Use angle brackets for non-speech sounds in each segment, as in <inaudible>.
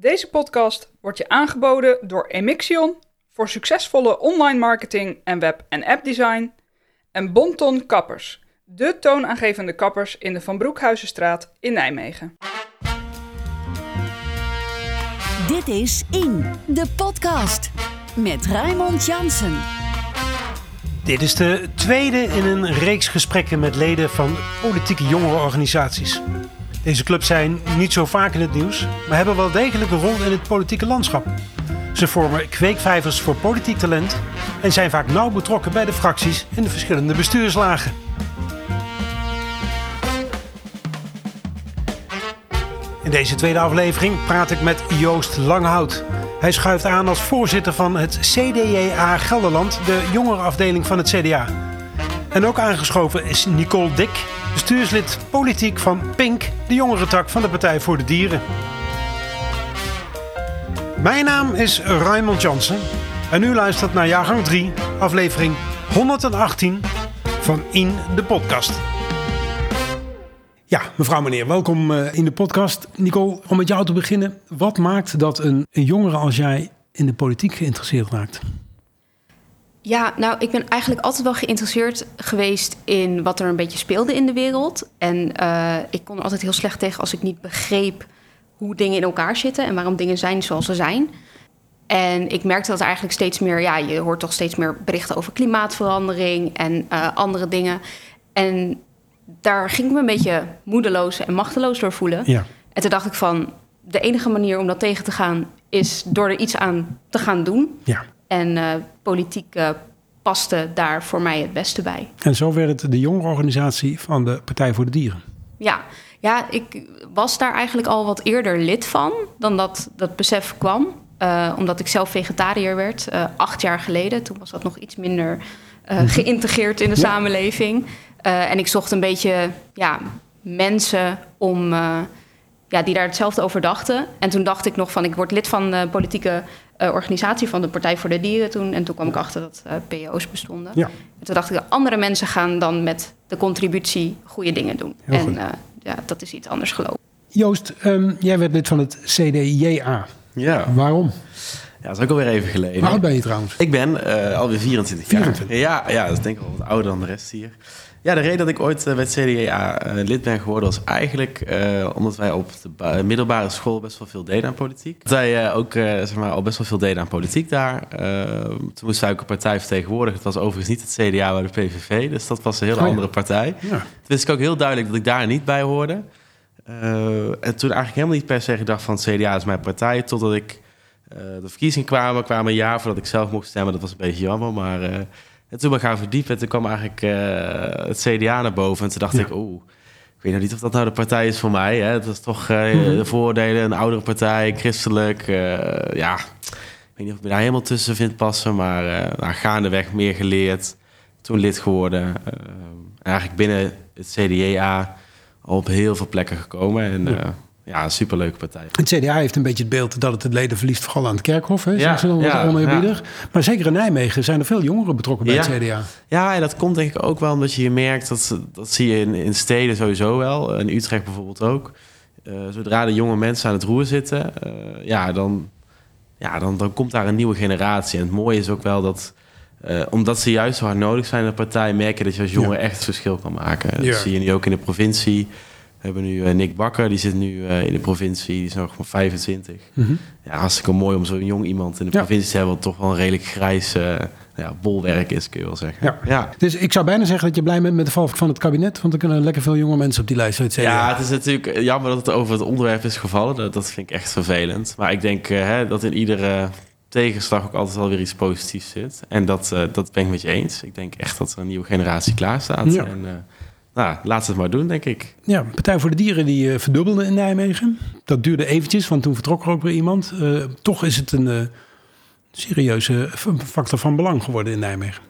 Deze podcast wordt je aangeboden door Emixion voor succesvolle online marketing en web- en appdesign en Bonton Kappers, de toonaangevende kappers in de Van Broekhuizenstraat in Nijmegen. Dit is In, de podcast. Met Raymond Jansen. Dit is de tweede in een reeks gesprekken met leden van politieke jongerenorganisaties. Deze clubs zijn niet zo vaak in het nieuws, maar hebben wel degelijk een rol in het politieke landschap. Ze vormen kweekvijvers voor politiek talent en zijn vaak nauw betrokken bij de fracties en de verschillende bestuurslagen. In deze tweede aflevering praat ik met Joost Langhout. Hij schuift aan als voorzitter van het CDJA Gelderland, de jongerenafdeling van het CDA. En ook aangeschoven is Nicole Dik, bestuurslid politiek van PINK, de jongerentak van de Partij voor de Dieren. Mijn naam is Raymond Jansen en u luistert naar jaargang 3, aflevering 118 van In de Podcast. Ja, mevrouw, meneer, welkom eh, in de podcast. Nicole, om met jou te beginnen. Wat maakt dat een, een jongere als jij in de politiek geïnteresseerd raakt? Ja, nou, ik ben eigenlijk altijd wel geïnteresseerd geweest in wat er een beetje speelde in de wereld. En uh, ik kon er altijd heel slecht tegen als ik niet begreep hoe dingen in elkaar zitten en waarom dingen zijn zoals ze zijn. En ik merkte dat er eigenlijk steeds meer, ja, je hoort toch steeds meer berichten over klimaatverandering en uh, andere dingen. En daar ging ik me een beetje moedeloos en machteloos door voelen. Ja. En toen dacht ik van, de enige manier om dat tegen te gaan is door er iets aan te gaan doen. Ja. En uh, politiek uh, paste daar voor mij het beste bij. En zo werd het de jongerenorganisatie van de Partij voor de Dieren. Ja, ja ik was daar eigenlijk al wat eerder lid van dan dat dat besef kwam. Uh, omdat ik zelf vegetariër werd, acht jaar geleden. Toen was dat nog iets minder geïntegreerd in de ja. samenleving. en ik zocht een beetje ja, mensen om, ja, die daar hetzelfde over dachten. En toen dacht ik nog van, ik word lid van de politieke uh, organisatie van de Partij voor de Dieren toen. En toen kwam ik achter dat uh, PO's bestonden. Ja. En toen dacht ik, andere mensen gaan dan met de contributie goede dingen doen. Heel en uh, ja, dat is iets anders gelopen. Joost, um, jij werd lid van het CDJA. Ja. Waarom? Ja, dat is ook alweer even geleden. Hoe oud ben je trouwens? Ik ben alweer 24 24. jaar. Ja, ja, dat is denk ik wel wat ouder dan de rest hier. Ja, de reden dat ik ooit uh, bij het CDA uh, lid ben geworden was eigenlijk uh, omdat wij op de middelbare school best wel veel deden aan politiek. Dat wij ook zeg maar, al best wel veel deden aan politiek daar. toen moest wij ook een partij vertegenwoordigen. Het was overigens niet het CDA, maar de PVV. Dus dat was een hele Oh ja. andere partij. Ja. Toen wist ik ook heel duidelijk dat ik daar niet bij hoorde. en toen eigenlijk helemaal niet per se gedacht van het CDA is mijn partij. Totdat ik de verkiezingen kwamen, kwamen een jaar voordat ik zelf mocht stemmen. Dat was een beetje jammer, maar... En toen ben ik gaan verdiepen en toen kwam eigenlijk uh, het CDA naar boven. En toen dacht Ja. ik, oeh, ik weet nou niet of dat nou de partij is voor mij. Hè? Dat is toch uh, Mhm. de voordelen, een oudere partij, christelijk. Uh, ja, ik weet niet of ik me daar helemaal tussen vind passen. Maar nou, gaandeweg meer geleerd. Toen lid geworden. Uh, eigenlijk binnen het CDA al op heel veel plekken gekomen. En Ja. Ja, een superleuke partij. Het CDA heeft een beetje het beeld dat het het leden verliest, vooral aan het kerkhof. Hè, Ja, ze ja. Maar zeker in Nijmegen zijn er veel jongeren betrokken bij Ja. het CDA. Ja, en dat komt denk ik ook wel omdat je merkt, dat, dat zie je in, in steden sowieso wel, in Utrecht bijvoorbeeld ook. Uh, zodra de jonge mensen aan het roer zitten, uh, ja, dan, ja dan, dan komt daar een nieuwe generatie. En het mooie is ook wel dat, uh, omdat ze juist zo hard nodig zijn in de partij, merk je dat je als jongen Ja. echt het verschil kan maken. Dat Ja. zie je nu ook in de provincie. We hebben nu uh, Nick Bakker, die zit nu uh, in de provincie, die is nog maar 25. Mhm. Ja, hartstikke mooi om zo'n jong iemand in de Ja. provincie te hebben, wat toch wel een redelijk grijs uh, ja, bolwerk is, kun je wel zeggen. Ja. ja. Dus ik zou bijna zeggen dat je blij bent met de val van het kabinet. Want er kunnen lekker veel jonge mensen op die lijst CDA. Ja, het is natuurlijk jammer dat het over het onderwerp is gevallen. Dat, dat vind ik echt vervelend. Maar ik denk hè, dat in iedere tegenslag ook altijd wel weer iets positiefs zit. En dat, uh, dat ben ik met je eens. Ik denk echt dat er een nieuwe generatie klaar staat. Ja. En, uh, nou, laat ze het maar doen, denk ik. Ja, Partij voor de Dieren die uh, verdubbelde in Nijmegen. Dat duurde eventjes, want toen vertrok er ook weer iemand. Uh, toch is het een uh, serieuze factor van belang geworden in Nijmegen.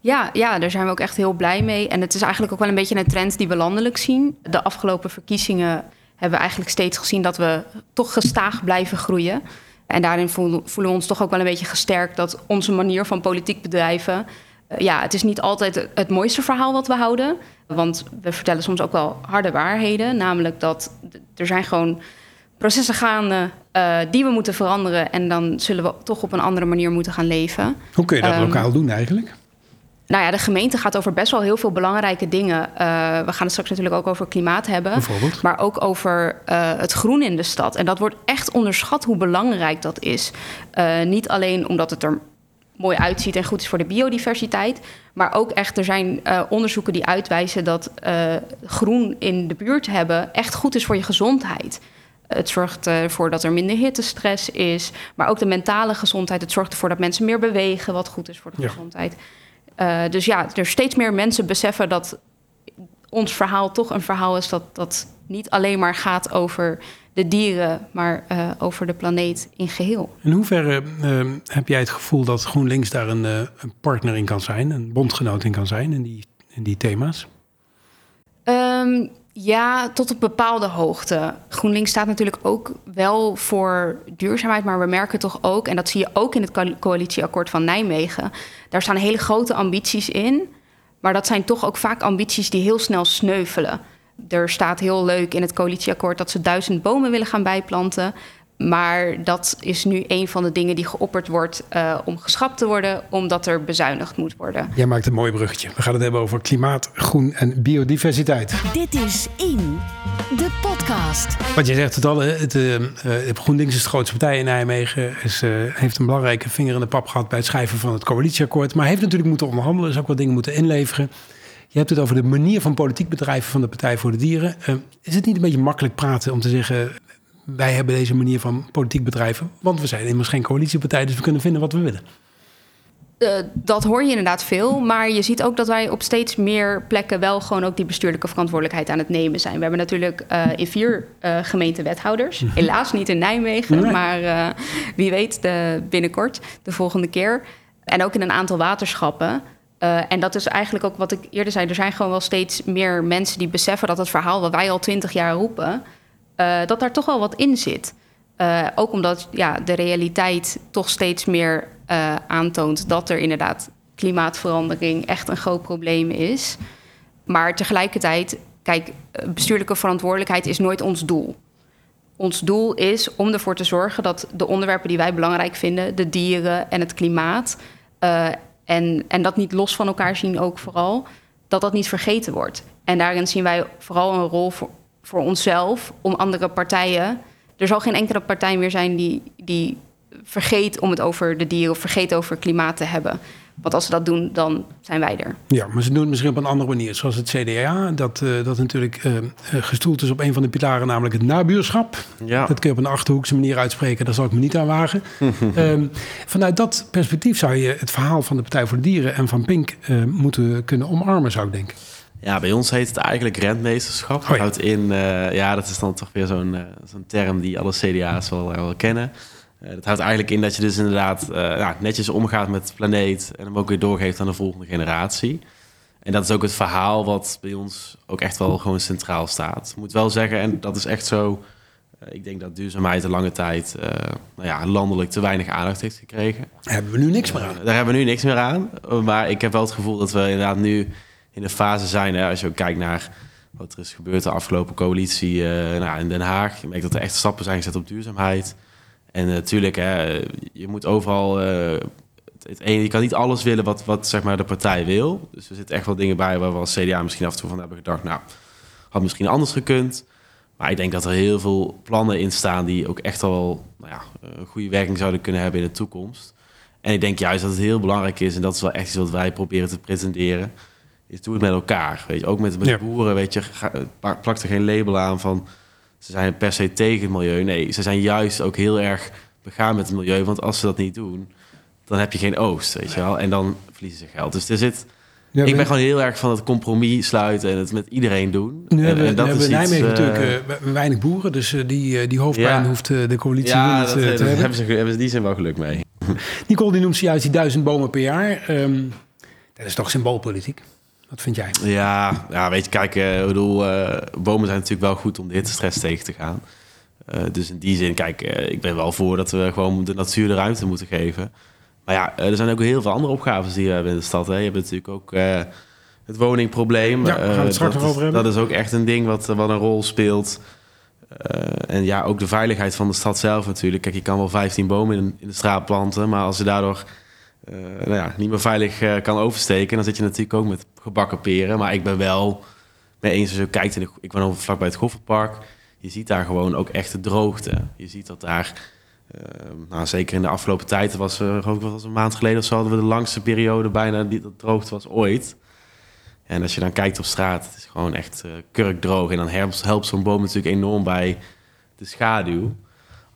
Ja, ja, daar zijn we ook echt heel blij mee. En het is eigenlijk ook wel een beetje een trend die we landelijk zien. De afgelopen verkiezingen hebben we eigenlijk steeds gezien dat we toch gestaag blijven groeien. En daarin voelen we ons toch ook wel een beetje gesterkt dat onze manier van politiek bedrijven. Uh, ja, het is niet altijd het mooiste verhaal wat we houden. Want we vertellen soms ook wel harde waarheden. Namelijk dat er zijn gewoon processen gaande eh, die we moeten veranderen. En dan zullen we toch op een andere manier moeten gaan leven. Hoe kun je dat Ehm, lokaal doen eigenlijk? Nou ja, de gemeente gaat over best wel heel veel belangrijke dingen. Eh, we gaan het straks natuurlijk ook over klimaat hebben. Bijvoorbeeld? Maar ook over eh, het groen in de stad. En dat wordt echt onderschat hoe belangrijk dat is. Niet alleen omdat het er mooi uitziet en goed is voor de biodiversiteit. Maar ook echt, er zijn eh, onderzoeken die uitwijzen dat eh, groen in de buurt hebben echt goed is voor je gezondheid. Het zorgt ervoor dat er minder hittestress is. Maar ook de mentale gezondheid. Het zorgt ervoor dat mensen meer bewegen, wat goed is voor de Ja. gezondheid. Eh, dus ja, er steeds meer mensen beseffen dat ons verhaal toch een verhaal is dat, dat niet alleen maar gaat over de dieren, maar eh, over de planeet in geheel. In hoeverre eh, heb jij het gevoel dat GroenLinks daar een, eh, een partner in kan zijn, een bondgenoot in kan zijn in die, in die thema's? Ehm, ja, tot op bepaalde hoogte. GroenLinks staat natuurlijk ook wel voor duurzaamheid, maar we merken toch ook, en dat zie je ook in het co- coalitieakkoord van Nijmegen, daar staan hele grote ambities in, maar dat zijn toch ook vaak ambities die heel snel sneuvelen. Er staat heel leuk in het coalitieakkoord dat ze duizend bomen willen gaan bijplanten. Maar dat is nu een van de dingen die geopperd wordt eh, om geschrapt te worden, omdat er bezuinigd moet worden. Jij maakt een mooi bruggetje. We gaan het hebben over klimaat, groen en biodiversiteit. Dit is In, de podcast. Wat je zegt het al, het, eh, eh, GroenLinks is de grootste partij in Nijmegen. Is, eh, heeft een belangrijke vinger in de pap gehad bij het schrijven van het coalitieakkoord. Maar heeft natuurlijk moeten onderhandelen, dus ook wat dingen moeten inleveren. Je hebt het over de manier van politiek bedrijven van de Partij voor de Dieren. Eh, is het niet een beetje makkelijk praten om te zeggen... wij hebben deze manier van politiek bedrijven... want we zijn immers geen coalitiepartij, dus we kunnen vinden wat we willen. Eh, dat hoor je inderdaad veel. Maar je ziet ook dat wij op steeds meer plekken wel gewoon ook die bestuurlijke verantwoordelijkheid aan het nemen zijn. We hebben natuurlijk eh, in vier eh, gemeenten wethouders. Helaas niet in Nijmegen, Nee. maar wie weet de, binnenkort, de volgende keer. En ook in een aantal waterschappen. Eh, en dat is eigenlijk ook wat ik eerder zei. Er zijn gewoon wel steeds meer mensen die beseffen dat het verhaal wat wij al twintig jaar roepen, eh, dat daar toch wel wat in zit. Eh, ook omdat ja, de realiteit toch steeds meer aantoont dat er inderdaad klimaatverandering echt een groot probleem is. Maar tegelijkertijd, kijk, bestuurlijke verantwoordelijkheid is nooit ons doel. Ons doel is om ervoor te zorgen dat de onderwerpen die wij belangrijk vinden, de dieren en het klimaat, en, en dat niet los van elkaar zien ook vooral, dat dat niet vergeten wordt. En daarin zien wij vooral een rol voor, onszelf, om andere partijen. Er zal geen enkele partij meer zijn die, die vergeet om het over de dieren of vergeet over klimaat te hebben. Want als ze dat doen, dan zijn wij er. Ja, maar ze doen het misschien op een andere manier. Zoals het CDA, dat, eh, dat natuurlijk eh, eh, gestoeld is op een van de pilaren, namelijk het nabuurschap. Ja. Dat kun je op een achterhoekse manier uitspreken, daar zal ik me niet aan wagen. <laughs> Ehm, vanuit dat perspectief zou je het verhaal van de Partij voor de Dieren en van Pink eh, moeten kunnen omarmen, zou ik denken. Ja, bij ons heet het eigenlijk rentmeesterschap. Dat Oh ja. houdt in, eh, ja, dat is dan toch weer zo'n zo'n term die alle CDA's wel, wel kennen. Eh, dat houdt eigenlijk in dat je dus inderdaad eh, ja, netjes omgaat met de planeet en hem ook weer doorgeeft aan de volgende generatie. En dat is ook het verhaal wat bij ons ook echt wel gewoon centraal staat. Ik moet wel zeggen, en dat is echt zo. eh, ik denk dat duurzaamheid de lange tijd nou ja, landelijk te weinig aandacht heeft gekregen. Daar hebben we nu niks meer aan. Daar hebben we nu niks meer aan. Maar ik heb wel het gevoel dat we inderdaad nu in een fase zijn. Hè, als je ook kijkt naar wat er is gebeurd de afgelopen coalitie nou, in Den Haag. Je merkt dat er echt stappen zijn gezet op duurzaamheid. En natuurlijk, hè, je moet overal. eh, het, ene, je kan niet alles willen wat, wat zeg maar, de partij wil. Dus er zitten echt wel dingen bij waar we als CDA misschien af en toe van hebben gedacht. Nou, had misschien anders gekund. Maar ik denk dat er heel veel plannen in staan die ook echt wel nou ja, een goede werking zouden kunnen hebben in de toekomst. En ik denk juist dat het heel belangrijk is, en dat is wel echt iets wat wij proberen te presenteren, is doe het met elkaar. Weet je, ook met, met Ja. boeren, weet je, ga- plak plak er geen label aan van ze zijn per se tegen het milieu. Nee, ze zijn juist ook heel erg begaan met het milieu, want als ze dat niet doen, dan heb je geen oogst, weet je wel. En dan verliezen ze geld. Dus er zit, Ja, ik ben gewoon heel erg van het compromis sluiten en het met iedereen doen. Nu En- hebben, en we- nu hebben is iets, Nijmegen eh, natuurlijk eh, we- weinig boeren, dus eh, die, die hoofdpijn Ja. hoeft de coalitie ja, niet dat, te daar hebben. hebben ze, hebben ze die zin wel geluk mee. <laughs> Nicole die noemt zojuist die duizend bomen per jaar. Ehm, dat is toch symboolpolitiek? Wat vind jij? Ja, ja weet je, kijk, eh, ik bedoel, eh, bomen zijn natuurlijk wel goed om de hittestress tegen te gaan. Eh, dus in die zin, kijk, ik ben wel voor dat we gewoon de natuur de ruimte moeten geven. Maar ja, er zijn ook heel veel andere opgaves die we hebben in de stad. Hè. Je hebt natuurlijk ook het woningprobleem. Ja, gaan het straks dat over hebben. Dat is ook echt een ding wat, wat een rol speelt. En ja, ook de veiligheid van de stad zelf natuurlijk. Kijk, je kan wel 15 bomen in, in de straat planten, maar als je daardoor nou ja, niet meer veilig eh, kan oversteken, dan zit je natuurlijk ook met gebakken peren. Maar ik ben wel mee eens als je kijkt, in ik woon over vlakbij het Goffertpark, je ziet daar gewoon ook echt de droogte. Je ziet dat daar, eh, nou, zeker in de afgelopen tijd, was, uh, geloof was een maand geleden of zo, hadden we de langste periode bijna die dat droogte was ooit. En als je dan kijkt op straat, het is gewoon echt kurkdroog. En dan helpt, helpt zo'n boom natuurlijk enorm bij de schaduw.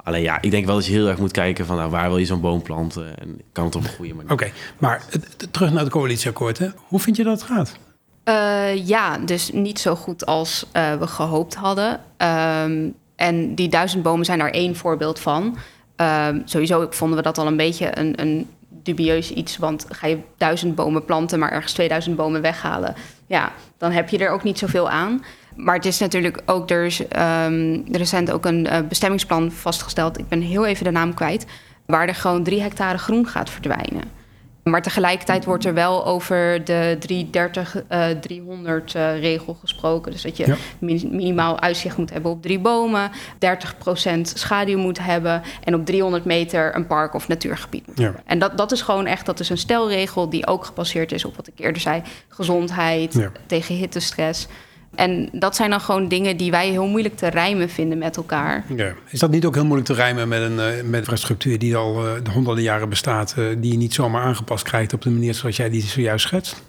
Alleen ja, ik denk wel dat je heel erg moet kijken van nou, waar wil je zo'n boom planten en kan het op een goede manier. Oké, maar terug naar het coalitieakkoord. Hè? Hoe vind je dat het gaat? Uh, ja, dus niet zo goed als uh, we gehoopt hadden. Um, en die duizend bomen zijn daar één voorbeeld van. Um, sowieso vonden we dat al een beetje een, een dubieus iets. Want ga je duizend bomen planten, maar ergens 2000 bomen weghalen. Ja, dan heb je er ook niet zoveel aan. Maar het is natuurlijk ook, er is um, recent ook een uh, bestemmingsplan vastgesteld. Ik ben heel even de naam kwijt. Waar er gewoon drie hectare groen gaat verdwijnen. Maar tegelijkertijd wordt er wel over de 330, uh, 300 uh, regel gesproken. Dus dat je ja. minimaal uitzicht moet hebben op drie bomen, 30% schaduw moet hebben en op 300 meter een park of natuurgebied moet ja. hebben. En dat, dat is gewoon echt, dat is een stelregel die ook gebaseerd is op wat ik eerder zei: gezondheid, ja. tegen hittestress. En dat zijn dan gewoon dingen die wij heel moeilijk te rijmen vinden met elkaar. Ja. Is dat niet ook heel moeilijk te rijmen met een uh, met infrastructuur die al uh, de honderden jaren bestaat, uh, die je niet zomaar aangepast krijgt op de manier zoals jij die zojuist schetst?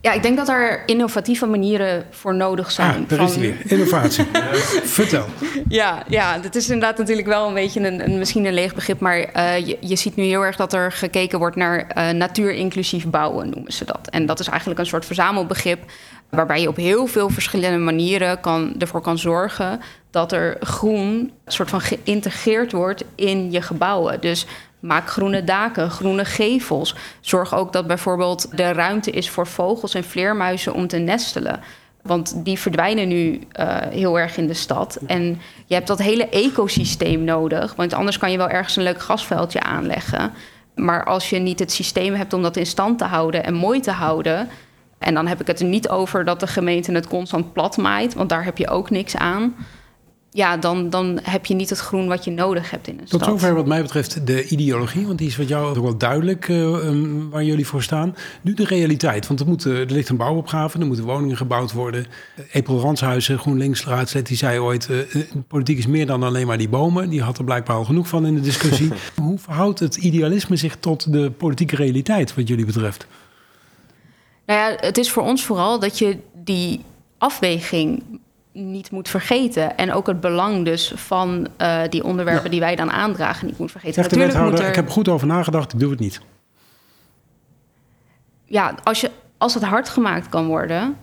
Ja, ik denk dat er innovatieve manieren voor nodig zijn. Ah, daar van... is die weer. Innovatie. <laughs> Vertel. Ja, ja, dat is inderdaad natuurlijk wel een beetje een, een misschien een leeg begrip. Maar uh, je, je ziet nu heel erg dat er gekeken wordt naar uh, natuur-inclusief bouwen, noemen ze dat. En dat is eigenlijk een soort verzamelbegrip waarbij je op heel veel verschillende manieren kan, ervoor kan zorgen dat er groen soort van geïntegreerd wordt in je gebouwen. Dus maak groene daken, groene gevels. Zorg ook dat bijvoorbeeld de ruimte is voor vogels en vleermuizen om te nestelen. Want die verdwijnen nu uh, heel erg in de stad. En je hebt dat hele ecosysteem nodig. Want anders kan je wel ergens een leuk grasveldje aanleggen. Maar als je niet het systeem hebt om dat in stand te houden en mooi te houden, en dan heb ik het er niet over dat de gemeente het constant plat maait, want daar heb je ook niks aan. Ja, dan, dan heb je niet het groen wat je nodig hebt in een Tot stad. Tot zover wat mij betreft de ideologie, want die is wat jou ook wel duidelijk uh, um, waar jullie voor staan. Nu de realiteit, want er, moet, er ligt een bouwopgave, er moeten woningen gebouwd worden. Epel Ranshuizen, GroenLinks raadslid, die zei ooit... Uh, politiek is meer dan alleen maar die bomen. Die had er blijkbaar al genoeg van in de discussie. <laughs> Hoe verhoudt het idealisme zich tot de politieke realiteit wat jullie betreft? Nou ja, het is voor ons vooral dat je die afweging niet moet vergeten. En ook het belang dus van uh, die onderwerpen ja. die wij dan aandragen niet moet vergeten. Zegt wethouder, er... ik heb er goed over nagedacht, ik doe het niet. Ja, als, je, als het hard gemaakt kan worden,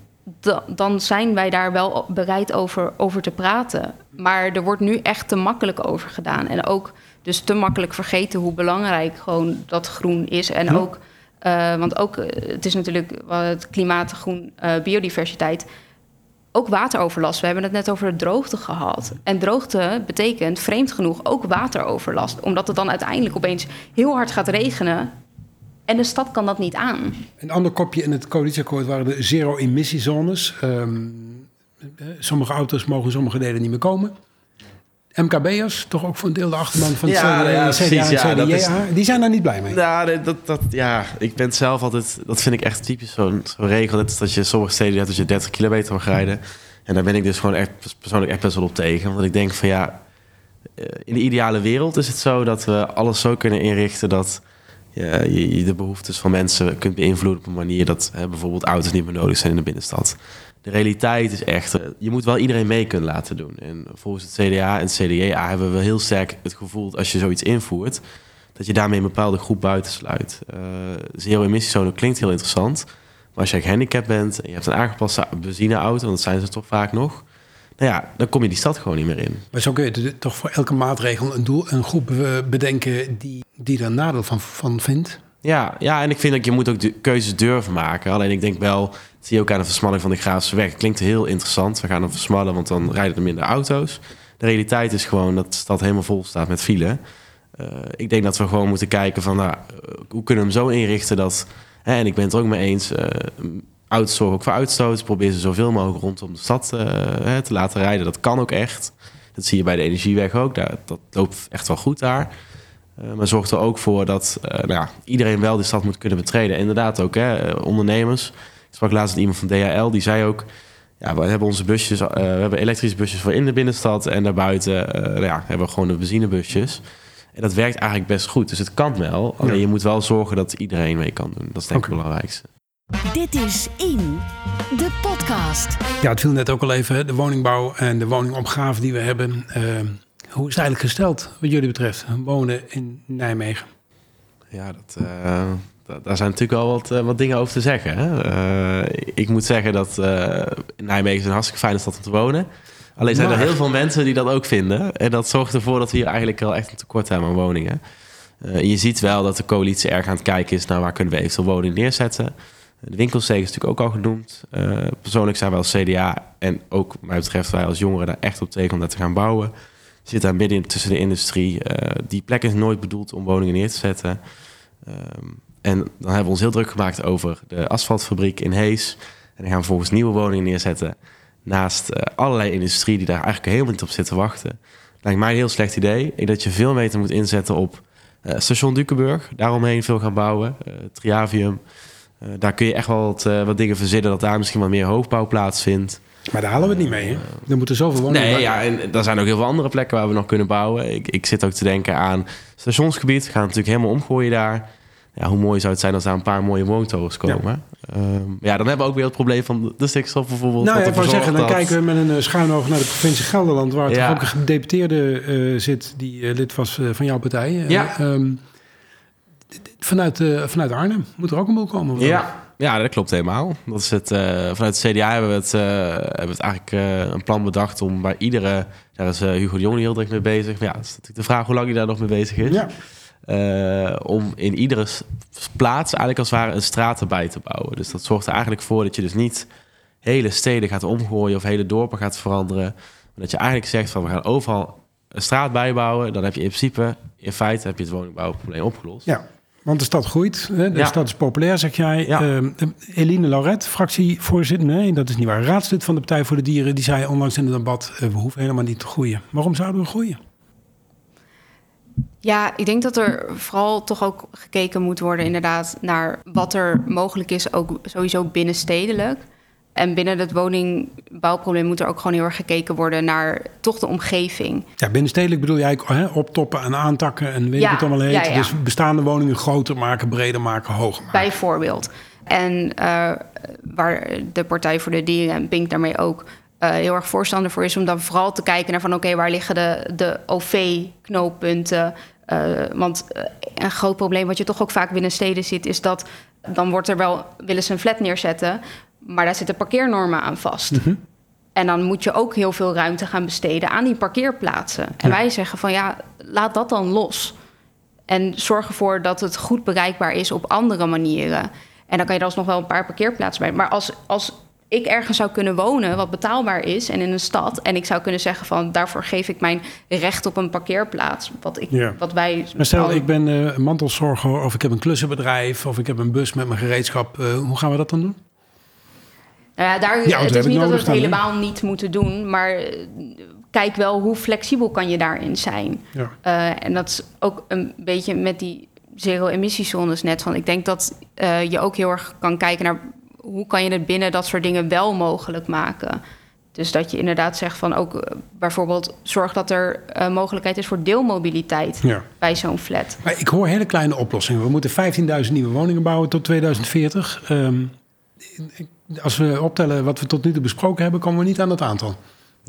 dan zijn wij daar wel bereid over, over te praten. Maar er wordt nu echt te makkelijk over gedaan. En ook dus te makkelijk vergeten hoe belangrijk gewoon dat groen is. En ja. ook... Uh, want ook, het is natuurlijk het klimaat, groen, uh, biodiversiteit. Ook wateroverlast. We hebben het net over de droogte gehad. En droogte betekent, vreemd genoeg, ook wateroverlast. Omdat het dan uiteindelijk opeens heel hard gaat regenen. En de stad kan dat niet aan. Een ander kopje in het coalitieakkoord waren de zero-emissiezones. Um, sommige auto's mogen sommige delen niet meer komen. MKB'ers, toch ook voor een deel de achterban van het ja, CDA, ja, CDA en ja, CDA. Die zijn daar niet blij mee. Ja, dat, dat, ja, ik ben zelf altijd... Dat vind ik echt typisch zo'n zo'n regel. Dat, is dat je sommige steden hebt dat je 30 kilometer mag rijden. En daar ben ik dus gewoon echt persoonlijk echt best wel op tegen. Want ik denk van ja... eh, In de ideale wereld is het zo dat we alles zo kunnen inrichten... dat ja, je de behoeftes van mensen kunt beïnvloeden op een manier... dat hè, bijvoorbeeld auto's niet meer nodig zijn in de binnenstad. De realiteit is echt... eh, Je moet wel iedereen mee kunnen laten doen. En volgens het CDA en het CDA hebben we heel sterk het gevoel... dat als je zoiets invoert dat je daarmee een bepaalde groep buitensluit. Uh, Zero-emissiezone klinkt heel interessant. Maar als je gehandicapt bent en je hebt een aangepaste benzineauto... want dat zijn ze toch vaak nog... nou ja, dan kom je die stad gewoon niet meer in. Maar zo kun je toch voor elke maatregel een, doel, een groep eh, bedenken die, die er een nadeel van, van vindt. Ja, ja, en ik vind dat je moet ook de keuzes durven maken. Alleen ik denk wel, zie je ook aan de versmalling van de Graafse weg. Klinkt heel interessant. We gaan hem versmallen, want dan rijden er minder auto's. De realiteit is gewoon dat de stad helemaal vol staat met file. Uh, ik denk dat we gewoon moeten kijken van, nou, uh, hoe kunnen we hem zo inrichten dat... En ik ben het er ook mee eens, uh, auto's ook voor uitstoot. Probeer ze zoveel mogelijk rondom de stad te laten rijden. Dat kan ook echt. Dat zie je bij de Energieweg ook. Daar, dat loopt echt wel goed daar. Maar zorgt er ook voor dat nou iedereen wel de stad moet kunnen betreden. Inderdaad ook, hè, ondernemers. Ik sprak laatst met iemand van DHL, die zei ook... Ja, we hebben onze busjes, uh, we hebben elektrische busjes voor in de binnenstad... en daarbuiten nou ja, hebben we gewoon de benzinebusjes. En dat werkt eigenlijk best goed. Dus het kan wel. Alleen je moet wel zorgen dat iedereen mee kan doen. Dat is denk ik okay. het belangrijkste. Dit is In, de podcast. Ja, het viel net ook al even, de woningbouw en de woningopgave die we hebben. Uh, hoe is het eigenlijk gesteld wat jullie betreft, wonen in Nijmegen? Ja, dat, uh, daar zijn natuurlijk wel wat, uh, wat dingen over te zeggen. Hè? ik moet zeggen dat Nijmegen is een hartstikke fijne stad om te wonen. Alleen zijn er heel veel mensen die dat ook vinden. En dat zorgt ervoor dat we hier eigenlijk wel echt een tekort hebben aan woningen. Uh, je ziet wel dat de coalitie erg aan het kijken is naar waar kunnen we eventueel woningen neerzetten. De winkelsteek is natuurlijk ook al genoemd. Uh, persoonlijk zijn wij als CDA en ook mij betreft wij als jongeren daar echt op tegen om dat te gaan bouwen. Je zit daar midden tussen de industrie. Uh, die plek is nooit bedoeld om woningen neer te zetten. Um, en dan hebben we ons heel druk gemaakt over de asfaltfabriek in Hees. En dan gaan we volgens nieuwe woningen neerzetten. Naast uh, allerlei industrie die daar eigenlijk helemaal niet op zit te wachten. Lijkt mij een heel slecht idee. Ik dat je veel beter moet inzetten op uh, station Dukenburg. Daaromheen veel gaan bouwen. Uh, Triavium. daar kun je echt wel wat, wat, dingen verzinnen. Dat daar misschien wat meer hoogbouw plaatsvindt. Maar daar halen we het niet mee, hè? Er moeten zoveel woningen Nee, ja, en er zijn ook heel veel andere plekken waar we nog kunnen bouwen. Ik, ik zit ook te denken aan stationsgebied. We gaan natuurlijk helemaal omgooien daar ja, hoe mooi zou het zijn als daar een paar mooie woontorens komen. Ja. Um, ja, dan hebben we ook weer het probleem van de stikstof bijvoorbeeld. Nou, ik wou zeggen, dan dat... kijken we met een uh, schuin oog naar de provincie Gelderland... waar ja. toch ook een gedeputeerde uh, zit die uh, lid was van jouw partij. Ja. Um, vanuit, vanuit Arnhem moet er ook een boel komen. Ja. ja, dat klopt helemaal. Dat is het, vanuit het CDA hebben we het, hebben we het eigenlijk een plan bedacht... om bij iedere... Daar is Hugo de Jong heel druk mee bezig. Maar ja, dat is natuurlijk de vraag hoe lang hij daar nog mee bezig is. Ja. Uh, om in iedere plaats eigenlijk als het ware een straat erbij te bouwen. Dus dat zorgt er eigenlijk voor dat je dus niet hele steden gaat omgooien of hele dorpen gaat veranderen. Maar dat je eigenlijk zegt van we gaan overal een straat bijbouwen. Dan heb je in principe, in feite heb je het woningbouwprobleem opgelost. Ja. Want de stad groeit, hè? de ja. stad is populair, zeg jij. Ja. Uh, Eline Lauret, fractievoorzitter, nee, dat is niet waar. Raadslid van de Partij voor de Dieren, die zei onlangs in het debat... Uh, we hoeven helemaal niet te groeien. Waarom zouden we groeien? Ja, ik denk dat er vooral toch ook gekeken moet worden, inderdaad, naar wat er mogelijk is, ook sowieso binnenstedelijk. En binnen het woningbouwprobleem moet er ook gewoon heel erg gekeken worden naar toch de omgeving. Ja, binnenstedelijk bedoel je eigenlijk hè, optoppen en aantakken en weet ja, het allemaal heet. Ja, ja. Dus bestaande woningen groter maken, breder maken, hoger maken. Bijvoorbeeld. En uh, waar de Partij voor de Dieren en Pink daarmee ook uh, heel erg voorstander voor is om dan vooral te kijken naar van oké, okay, waar liggen de, de OV-knooppunten? Uh, want uh, een groot probleem wat je toch ook vaak binnen steden ziet, is dat dan wordt er wel, willen ze een flat neerzetten, maar daar zitten parkeernormen aan vast. Mm -hmm. En dan moet je ook heel veel ruimte gaan besteden aan die parkeerplaatsen. En ja. wij zeggen van ja, laat dat dan los. En zorg ervoor dat het goed bereikbaar is op andere manieren. En dan kan je er alsnog wel een paar parkeerplaatsen bij. Maar als, als ik ergens zou kunnen wonen wat betaalbaar is en in een stad en ik zou kunnen zeggen van daarvoor geef ik mijn recht op een parkeerplaats wat ik ja. wat wij maar stel ik ben uh, mantelzorger of ik heb een klussenbedrijf of ik heb een bus met mijn gereedschap uh, hoe gaan we dat dan doen? Nou ja, daar ja, het is niet dat we het helemaal he? niet moeten doen, maar kijk wel hoe flexibel kan je daarin zijn. Ja. Uh, en dat is ook een beetje met die zero-emissiezones net van. Ik denk dat je ook heel erg kan kijken naar hoe kan je het binnen dat soort dingen wel mogelijk maken? Dus dat je inderdaad zegt van ook uh, bijvoorbeeld zorg dat er uh, mogelijkheid is voor deelmobiliteit ja. bij zo'n flat. Maar ik hoor hele kleine oplossingen. We moeten 15.000 nieuwe woningen bouwen tot 2040. Um, als we optellen wat we tot nu toe besproken hebben, komen we niet aan dat aantal.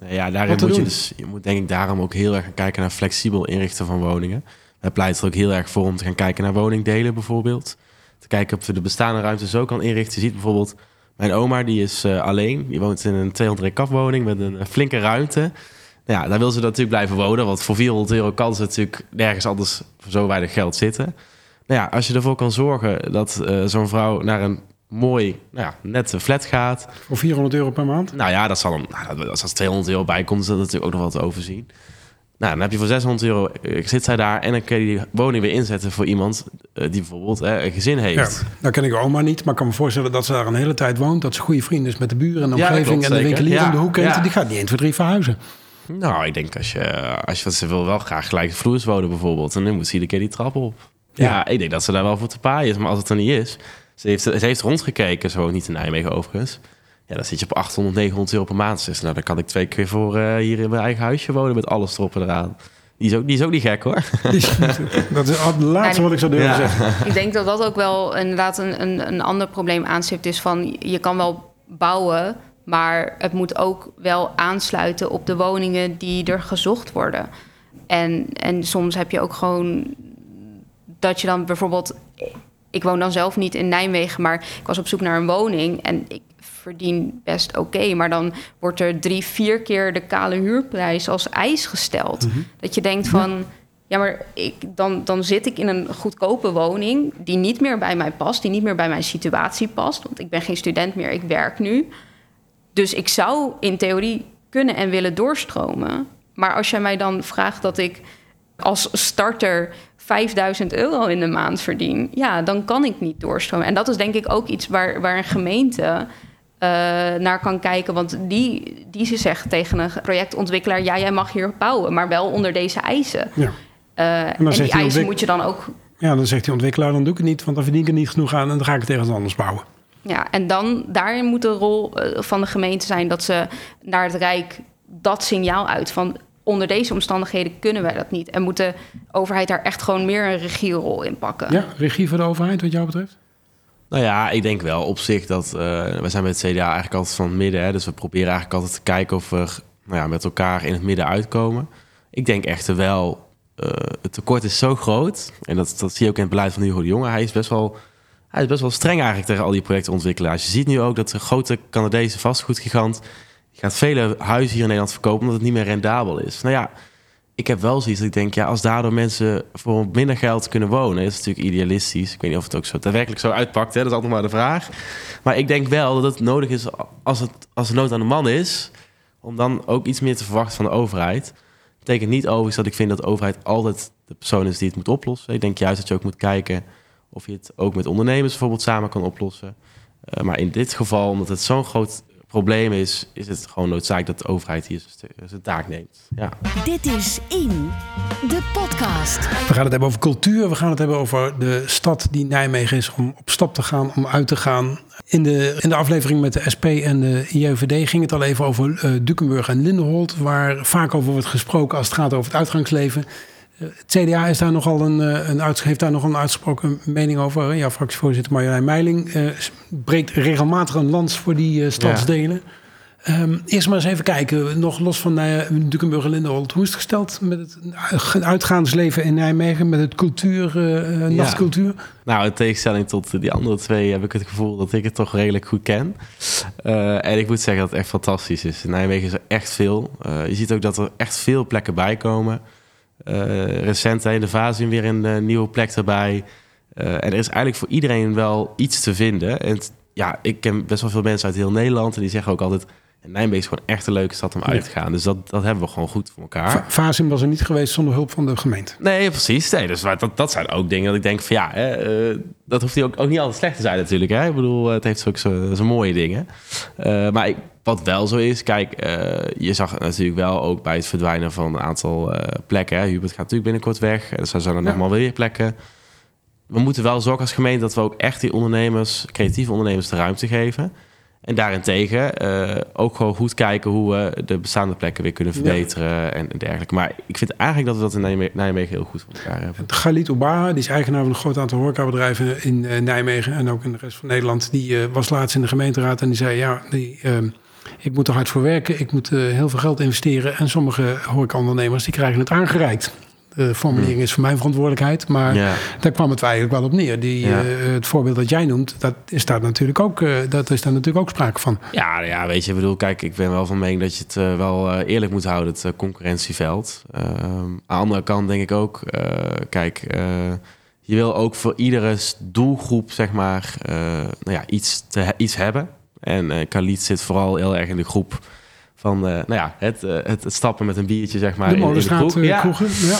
Ja, daarin moet je dus, je moet denk ik daarom ook heel erg gaan kijken naar flexibel inrichten van woningen. Wij pleiten er ook heel erg voor om te gaan kijken naar woningdelen bijvoorbeeld te kijken of we de bestaande ruimte zo kan inrichten. Je ziet bijvoorbeeld, mijn oma die is uh, alleen. Die woont in een 200 kafwoning met een flinke ruimte. Nou ja, daar wil ze natuurlijk blijven wonen. Want voor 400 euro kan ze natuurlijk nergens anders voor zo weinig geld zitten. Nou ja, als je ervoor kan zorgen dat uh, zo'n vrouw naar een mooi, nou ja, nette flat gaat. Voor 400 euro per maand? Nou ja, dat zal dan, nou, als er 200 euro bij komt, is dat natuurlijk ook nog wat te overzien. Nou, dan heb je voor 600 euro, uh, zit zij daar en dan kun je die woning weer inzetten voor iemand uh, die bijvoorbeeld uh, een gezin heeft. Ja, nou ken ik oma niet, maar ik kan me voorstellen dat ze daar een hele tijd woont. Dat ze goede vrienden is met de buren en de omgeving ja, en de winkelier ja, in de hoek. Die gaat niet 1, 2, 3 verhuizen. Nou, ik denk als je, als je ze wil wel graag gelijk vloers wonen bijvoorbeeld. En dan moet ze iedere keer die trap op. Ja. Ja. ik denk dat ze daar wel voor te paaien is. Maar als het er niet is, ze heeft, ze heeft rondgekeken, zo niet in Nijmegen overigens. Ja, dan zit je op 800, 900 euro per maand. Dus nou, dan kan ik twee keer voor eh, hier in mijn eigen huisje wonen met alles erop en eraan. Die is ook, die is ook niet gek hoor. <laughs> Dat is het laatste wat ik zou durven Ja. zeggen. Ik denk dat dat ook wel inderdaad een, een, een ander probleem aanstipt. Is van je kan wel bouwen, maar het moet ook wel aansluiten op de woningen die er gezocht worden. En, en soms heb je ook gewoon dat je dan bijvoorbeeld. Ik woon dan zelf niet in Nijmegen, maar ik was op zoek naar een woning en ik verdien best oké. maar dan wordt er drie, vier keer de kale huurprijs als eis gesteld. Dat je denkt van. Ja, maar ik, dan, dan zit ik in een goedkope woning die niet meer bij mij past, die niet meer bij mijn situatie past. Want ik ben geen student meer, ik werk nu. Dus ik zou in theorie kunnen en willen doorstromen. Maar als jij mij dan vraagt dat ik als starter 5000 euro in de maand verdien, ja, dan kan ik niet doorstromen. En dat is denk ik ook iets waar, waar een gemeente eh, naar kan kijken. Want die, die zegt tegen een projectontwikkelaar: ja, jij mag hier bouwen, maar wel onder deze eisen. Ja. Eh, en, die eisen moet je dan ook. ja, dan zegt die ontwikkelaar, dan doe ik het niet, want dan verdien ik er niet genoeg aan en dan ga ik het ergens anders bouwen. Ja, en dan daarin moet de rol eh, van de gemeente zijn dat ze naar het Rijk dat signaal uit van onder deze omstandigheden kunnen wij dat niet. En moet de overheid daar echt gewoon meer een regierol in pakken. Ja, regie voor de overheid wat jou betreft? Nou ja, ik denk wel op zich dat... eh we zijn met het CDA eigenlijk altijd van het midden. Hè, dus we proberen eigenlijk altijd te kijken of we nou ja, met elkaar in het midden uitkomen. Ik denk echter wel, eh, het tekort is zo groot. En dat, dat zie je ook in het beleid van Hugo de Jonge. Hij is best wel... Hij is best wel streng eigenlijk tegen al die projectontwikkelaars. Je ziet nu ook dat de grote Canadese vastgoedgigant... gaat vele huizen hier in Nederland verkopen... omdat het niet meer rendabel is. Nou ja, ik heb wel zoiets dat ik denk... ja, als daardoor mensen voor minder geld kunnen wonen... is het natuurlijk idealistisch. Ik weet niet of het ook zo daadwerkelijk zo uitpakt. Hè? Dat is altijd maar de vraag. Maar ik denk wel dat het nodig is als, het, als nood aan de man is... om dan ook iets meer te verwachten van de overheid. Dat betekent niet overigens dat ik vind dat de overheid altijd de persoon is die het moet oplossen. Ik denk juist dat je ook moet kijken of je het ook met ondernemers bijvoorbeeld samen kan oplossen. Eh, maar in dit geval, omdat het zo'n groot probleem is, is het gewoon noodzakelijk dat de overheid hier zijn- taak neemt. Ja. Dit is In, de podcast. We gaan het hebben over cultuur. We gaan het hebben over de stad die Nijmegen is om op stap te gaan, om uit te gaan. In de, in de aflevering met de SP en de JVD ging het al even over eh Dukenburg en Lindenholt, waar vaak over wordt gesproken als het gaat over het uitgangsleven. Eh, Het CDA is daar nogal een, eh, een heeft daar nog een uitgesproken mening over. Ja, fractievoorzitter Marjolein Meiling eh, breekt regelmatig een lans voor die stadsdelen. Ehm, eerst maar eens even kijken, nog los van uh, Dukenburg en Lindenholt. Hoe is het gesteld met het uitgaansleven in Nijmegen, met het cultuur, eh, nachtcultuur? Nou, in tegenstelling tot die andere twee heb ik het gevoel dat ik het toch redelijk goed ken. En ik moet zeggen dat het echt fantastisch is. In Nijmegen is er echt veel. Je ziet ook dat er echt veel plekken bij komen. Eh, recent de Vazium weer een eh, nieuwe plek erbij. Eh, en er is eigenlijk voor iedereen wel iets te vinden. En ja, ik ken best wel veel mensen uit heel Nederland. En die zeggen ook altijd... Nijmegen is gewoon echt een leuke stad om uit te gaan. Dus dat, dat hebben we gewoon goed voor elkaar. Vasim was er niet geweest zonder hulp van de gemeente. Nee, precies. Nee, dus dat, dat zijn ook dingen dat ik denk van ja, hè, eh, dat hoeft hij ook, ook niet altijd slecht te zijn natuurlijk. Hè? Ik bedoel, het heeft ook zo- zijn mooie dingen. Eh, maar ik, wat wel zo is, kijk, eh, je zag het natuurlijk wel ook bij het verdwijnen van een aantal plekken. Hè? Hubert gaat natuurlijk binnenkort weg. Dus er zijn er Ja. nog maar weer plekken. We moeten wel zorgen als gemeente dat we ook echt die ondernemers, creatieve ondernemers, de ruimte geven. En daarentegen eh, ook gewoon goed kijken hoe we de bestaande plekken weer kunnen verbeteren en dergelijke. Maar ik vind eigenlijk dat we dat in Nijme- Nijmegen heel goed voor elkaar hebben. Galit Obaha, die is eigenaar van een groot aantal horecabedrijven in eh, Nijmegen en ook in de rest van Nederland. Die eh, was laatst in de gemeenteraad en die zei: Ja, die, ik moet er hard voor werken, ik moet heel veel geld investeren. En sommige horecaondernemers die krijgen het aangereikt. De formulering is voor mijn verantwoordelijkheid, maar Ja. daar kwam het eigenlijk wel op neer. Die, Ja. eh, het voorbeeld dat jij noemt, dat is daar natuurlijk ook, eh, dat is daar natuurlijk ook sprake van. Ja, ja, weet je, ik bedoel, kijk, ik ben wel van mening dat je het eh, wel eh, eerlijk moet houden, het eh, concurrentieveld. Ehm, aan de andere kant denk ik ook, eh, kijk, eh, je wil ook voor iedere doelgroep, zeg maar, eh, nou ja, iets, te, iets hebben. En eh Khalid zit vooral heel erg in de groep van, eh, nou ja, het, eh, het, het stappen met een biertje, zeg maar. de in- Ja. kroegen. Ja.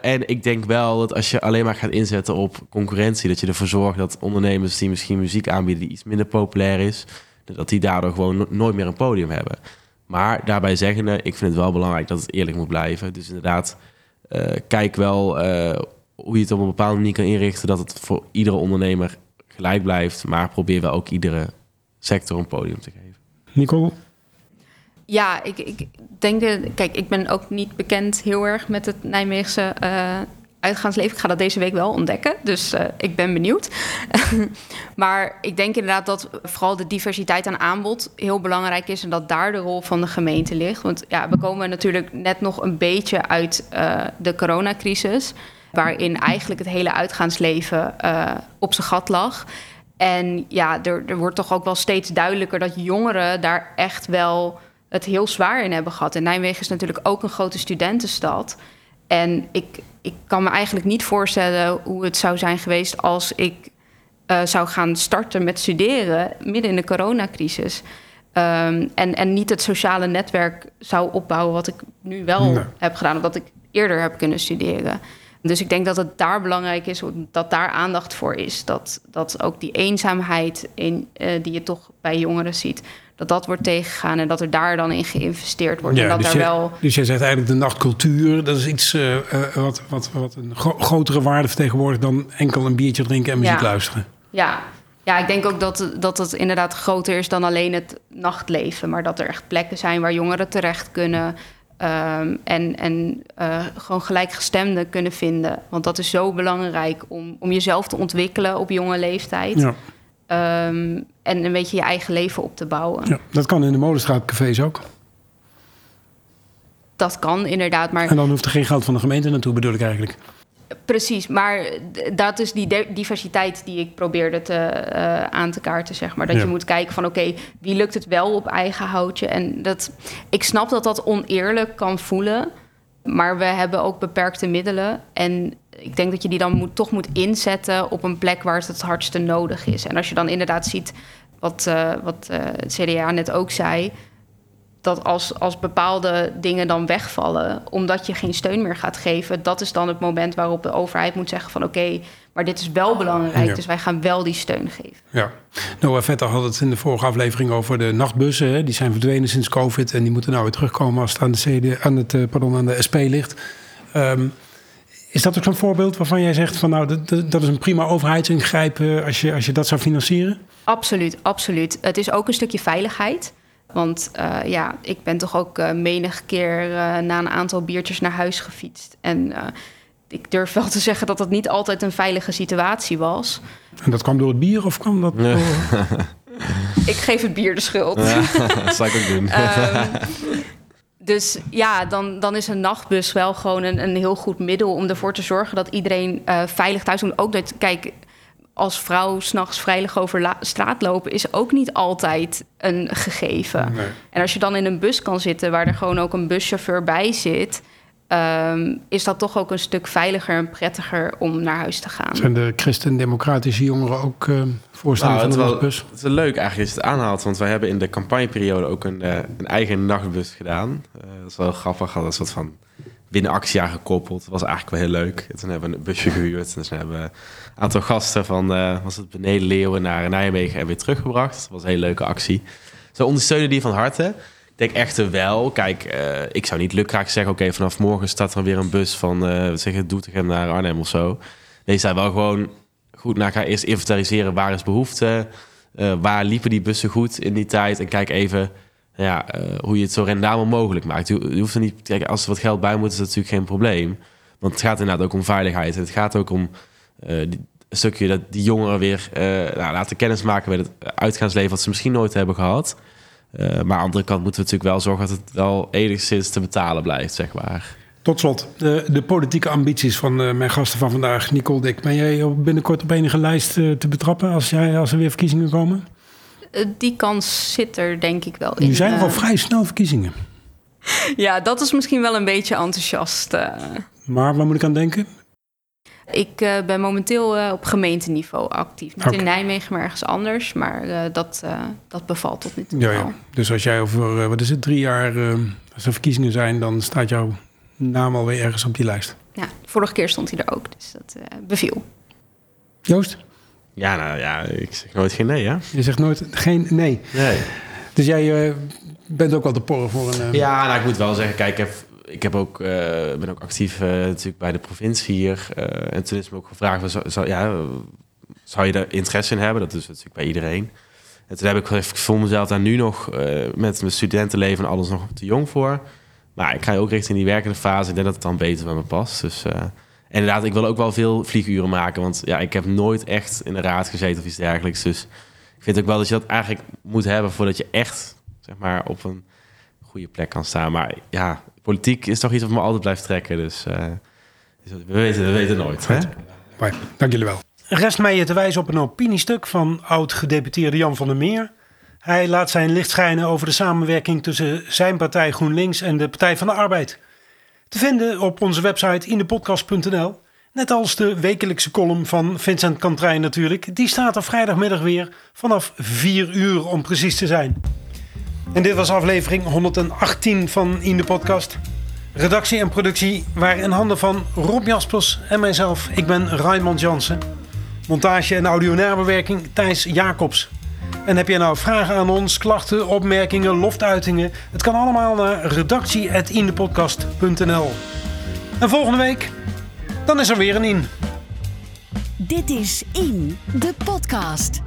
Eh, en ik denk wel dat als je alleen maar gaat inzetten op concurrentie, dat je ervoor zorgt dat ondernemers die misschien muziek aanbieden die iets minder populair is, dat die daardoor gewoon no- nooit meer een podium hebben. Maar daarbij zeggende, ik vind het wel belangrijk dat het eerlijk moet blijven. Dus inderdaad, kijk wel hoe je het op een bepaalde manier kan inrichten... dat het voor iedere ondernemer gelijk blijft. Maar probeer wel ook iedere sector een podium te geven. Nicole? Ja, ik, ik denk... De, kijk, ik ben ook niet bekend heel erg met het Nijmeegse eh, uitgaansleven. Ik ga dat deze week wel ontdekken, dus uh, ik ben benieuwd. <laughs> maar ik denk inderdaad dat vooral de diversiteit aan aanbod heel belangrijk is... en dat daar de rol van de gemeente ligt. Want ja, we komen natuurlijk net nog een beetje uit uh, de coronacrisis... waarin eigenlijk het hele uitgaansleven op zijn gat lag... En ja, er, er wordt toch ook wel steeds duidelijker dat jongeren daar echt wel het heel zwaar in hebben gehad. En Nijmegen is natuurlijk ook een grote studentenstad. En ik, ik kan me eigenlijk niet voorstellen hoe het zou zijn geweest als ik uh, zou gaan starten met studeren midden in de coronacrisis. Um, en, en niet het sociale netwerk zou opbouwen wat ik nu wel nee. heb gedaan, of wat ik eerder heb kunnen studeren. Dus ik denk dat het daar belangrijk is, dat daar aandacht voor is. Dat, dat ook die eenzaamheid in, uh, die je toch bij jongeren ziet, dat dat wordt tegengegaan en dat er daar dan in geïnvesteerd wordt. Ja, en dat dus, daar je, wel... dus jij zegt eigenlijk de nachtcultuur, dat is iets uh, uh, wat, wat, wat een gro grotere waarde vertegenwoordigt dan enkel een biertje drinken en muziek Ja. luisteren. Ja. ja, ik denk ook dat, dat het inderdaad groter is dan alleen het nachtleven. Maar dat er echt plekken zijn waar jongeren terecht kunnen. Um, en en uh, gewoon gelijkgestemden kunnen vinden. Want dat is zo belangrijk om, om jezelf te ontwikkelen op jonge leeftijd. Ja. Um, en een beetje je eigen leven op te bouwen. Ja, dat kan in de Molenstraatcafés ook. Dat kan inderdaad, maar En dan hoeft er geen geld van de gemeente naartoe, bedoel ik eigenlijk. precies. Maar dat is die diversiteit die ik probeerde te, eh, aan te kaarten, zeg maar. Dat Ja. je moet kijken van, oké, wie lukt het wel op eigen houtje? En dat, ik snap dat dat oneerlijk kan voelen, maar we hebben ook beperkte middelen. En ik denk dat je die dan moet, toch moet inzetten op een plek waar het het hardste nodig is. En als je dan inderdaad ziet, wat, eh, wat eh, het CDA net ook zei... dat als, als bepaalde dingen dan wegvallen... omdat je geen steun meer gaat geven... dat is dan het moment waarop de overheid moet zeggen van... oké, maar dit is wel belangrijk, Ja. dus wij gaan wel die steun geven. Ja. Noah Vetter had het in de vorige aflevering over de nachtbussen. Hè. Die zijn verdwenen sinds COVID en die moeten nou weer terugkomen als het aan de, CD, aan het, eh, pardon, aan de SP ligt. Um, is dat ook zo'n voorbeeld waarvan jij zegt van nou, dat, dat, is een prima overheidsingrijp uh, als, je, als je dat zou financieren? Absoluut, absoluut. Het is ook een stukje veiligheid. Want uh, ja, ik ben toch ook uh, menig keer uh, na een aantal biertjes naar huis gefietst. En ik durf wel te zeggen dat dat niet altijd een veilige situatie was. En dat kwam door het bier of kwam dat door... <laughs> ik geef het bier de schuld. Ja, <laughs> dat zou ik ook doen. um, dus ja, dan, dan is een nachtbus wel gewoon een, een heel goed middel om ervoor te zorgen dat iedereen uh, veilig thuis komt. Ook dat, kijk, als vrouw s'nachts veilig over straat lopen is ook niet altijd een gegeven. Nee. En als je dan in een bus kan zitten waar er gewoon ook een buschauffeur bij zit, um, is dat toch ook een stuk veiliger en prettiger om naar huis te gaan. Zijn de christendemocratische jongeren ook uh, voorstander nou, van de wel, nachtbus? Het is wel leuk eigenlijk je het aanhaalt, want wij hebben in de campagneperiode ook een, uh, een eigen nachtbus gedaan. Uh, dat is wel grappig, hadden een soort van binnenactie aangekoppeld. Dat was eigenlijk wel heel leuk. Toen hebben we een busje gehuurd. Dus toen hebben we een aantal gasten van uh, was het beneden Leeuwen naar Nijmegen en weer teruggebracht. Dat was een hele leuke actie. Zo ondersteunen die van harte. Denk echter wel, kijk, uh, ik zou niet lukraak zeggen... oké, vanaf morgen staat er weer een bus van, uh, zeg het, Doetinchem naar Arnhem of zo. Nee, zij wel gewoon goed naar gaan eerst inventariseren... waar is behoefte, uh, waar liepen die bussen goed in die tijd... en kijk even ja, hoe je het zo rendabel mogelijk maakt. Je, hoeft er niet, kijk, als er wat geld bij moet, is dat natuurlijk geen probleem. Want het gaat inderdaad ook om veiligheid. Het gaat ook om die, een stukje dat die jongeren weer uh, nou, laten kennismaken met het uitgaansleven wat ze misschien nooit hebben gehad. Uh, maar aan de andere kant moeten we natuurlijk wel zorgen dat het wel enigszins te betalen blijft, zeg maar. Tot slot, de, de politieke ambities van uh, mijn gasten van vandaag. Nicole Dik, ben jij binnenkort op enige lijst uh, te betrappen als, jij, als er weer verkiezingen komen? die kans zit er denk ik wel in. Nu zijn er al vrij snel verkiezingen. <laughs> Ja, dat is misschien wel een beetje enthousiast. Uh. Maar waar moet ik aan denken? Ik uh, ben momenteel uh, op gemeenteniveau actief. Niet okay. in Nijmegen, maar ergens anders. Maar uh, dat, dat bevalt tot nu toe ja, ja. Dus als jij over, wat is het, drie jaar, als er verkiezingen zijn... dan staat jouw naam alweer ergens op die lijst. Ja, vorige keer stond hij er ook, dus dat beviel. Joost? Ja, nou ja, ik zeg nooit geen nee, hè? Je zegt nooit geen nee. Nee. Dus jij uh, bent ook wel de porren voor een... Uh... Ja, nou, ik moet wel zeggen, kijk, ik heb, ik heb ook, uh, ben ook actief natuurlijk bij de provincie hier. en toen is me ook gevraagd, zou, ja, zou je er interesse in hebben? Dat is natuurlijk bij iedereen. En toen heb ik, ik voel mezelf daar nu nog met mijn studentenleven en alles nog te jong voor. Maar ik ga ook richting die werkende fase. Ik denk dat het dan beter bij me past. Dus inderdaad, ik wil ook wel veel vlieguren maken. Want ja, ik heb nooit echt in de raad gezeten of iets dergelijks. Dus ik vind ook wel dat je dat eigenlijk moet hebben voordat je echt zeg maar, op een goede plek kan staan. Maar ja, politiek is toch iets wat me altijd blijft trekken. Dus uh, we, weten, we weten nooit. Hè? dank jullie wel. Rest mij je te wijzen op een opiniestuk van oud-gedeputeerde Jan van der Meer. Hij laat zijn licht schijnen over de samenwerking tussen zijn partij GroenLinks en de Partij van de Arbeid. Te vinden op onze website indepodcast.nl. Net als de wekelijkse column van Vincent Kantrijn natuurlijk. Die staat er vrijdagmiddag weer vanaf 4 uur om precies te zijn. En dit was aflevering 118 van In de Podcast. Redactie en productie waren in handen van Rob Jaspers en mijzelf. Ik ben Raymond Jansen. Montage en audionaarbewerking Thijs Jacobs. En heb jij nou vragen aan ons, klachten, opmerkingen, loftuitingen? Het kan allemaal naar redactie.indepodcast.nl En volgende week, dan is er weer een In. Dit is In, de podcast.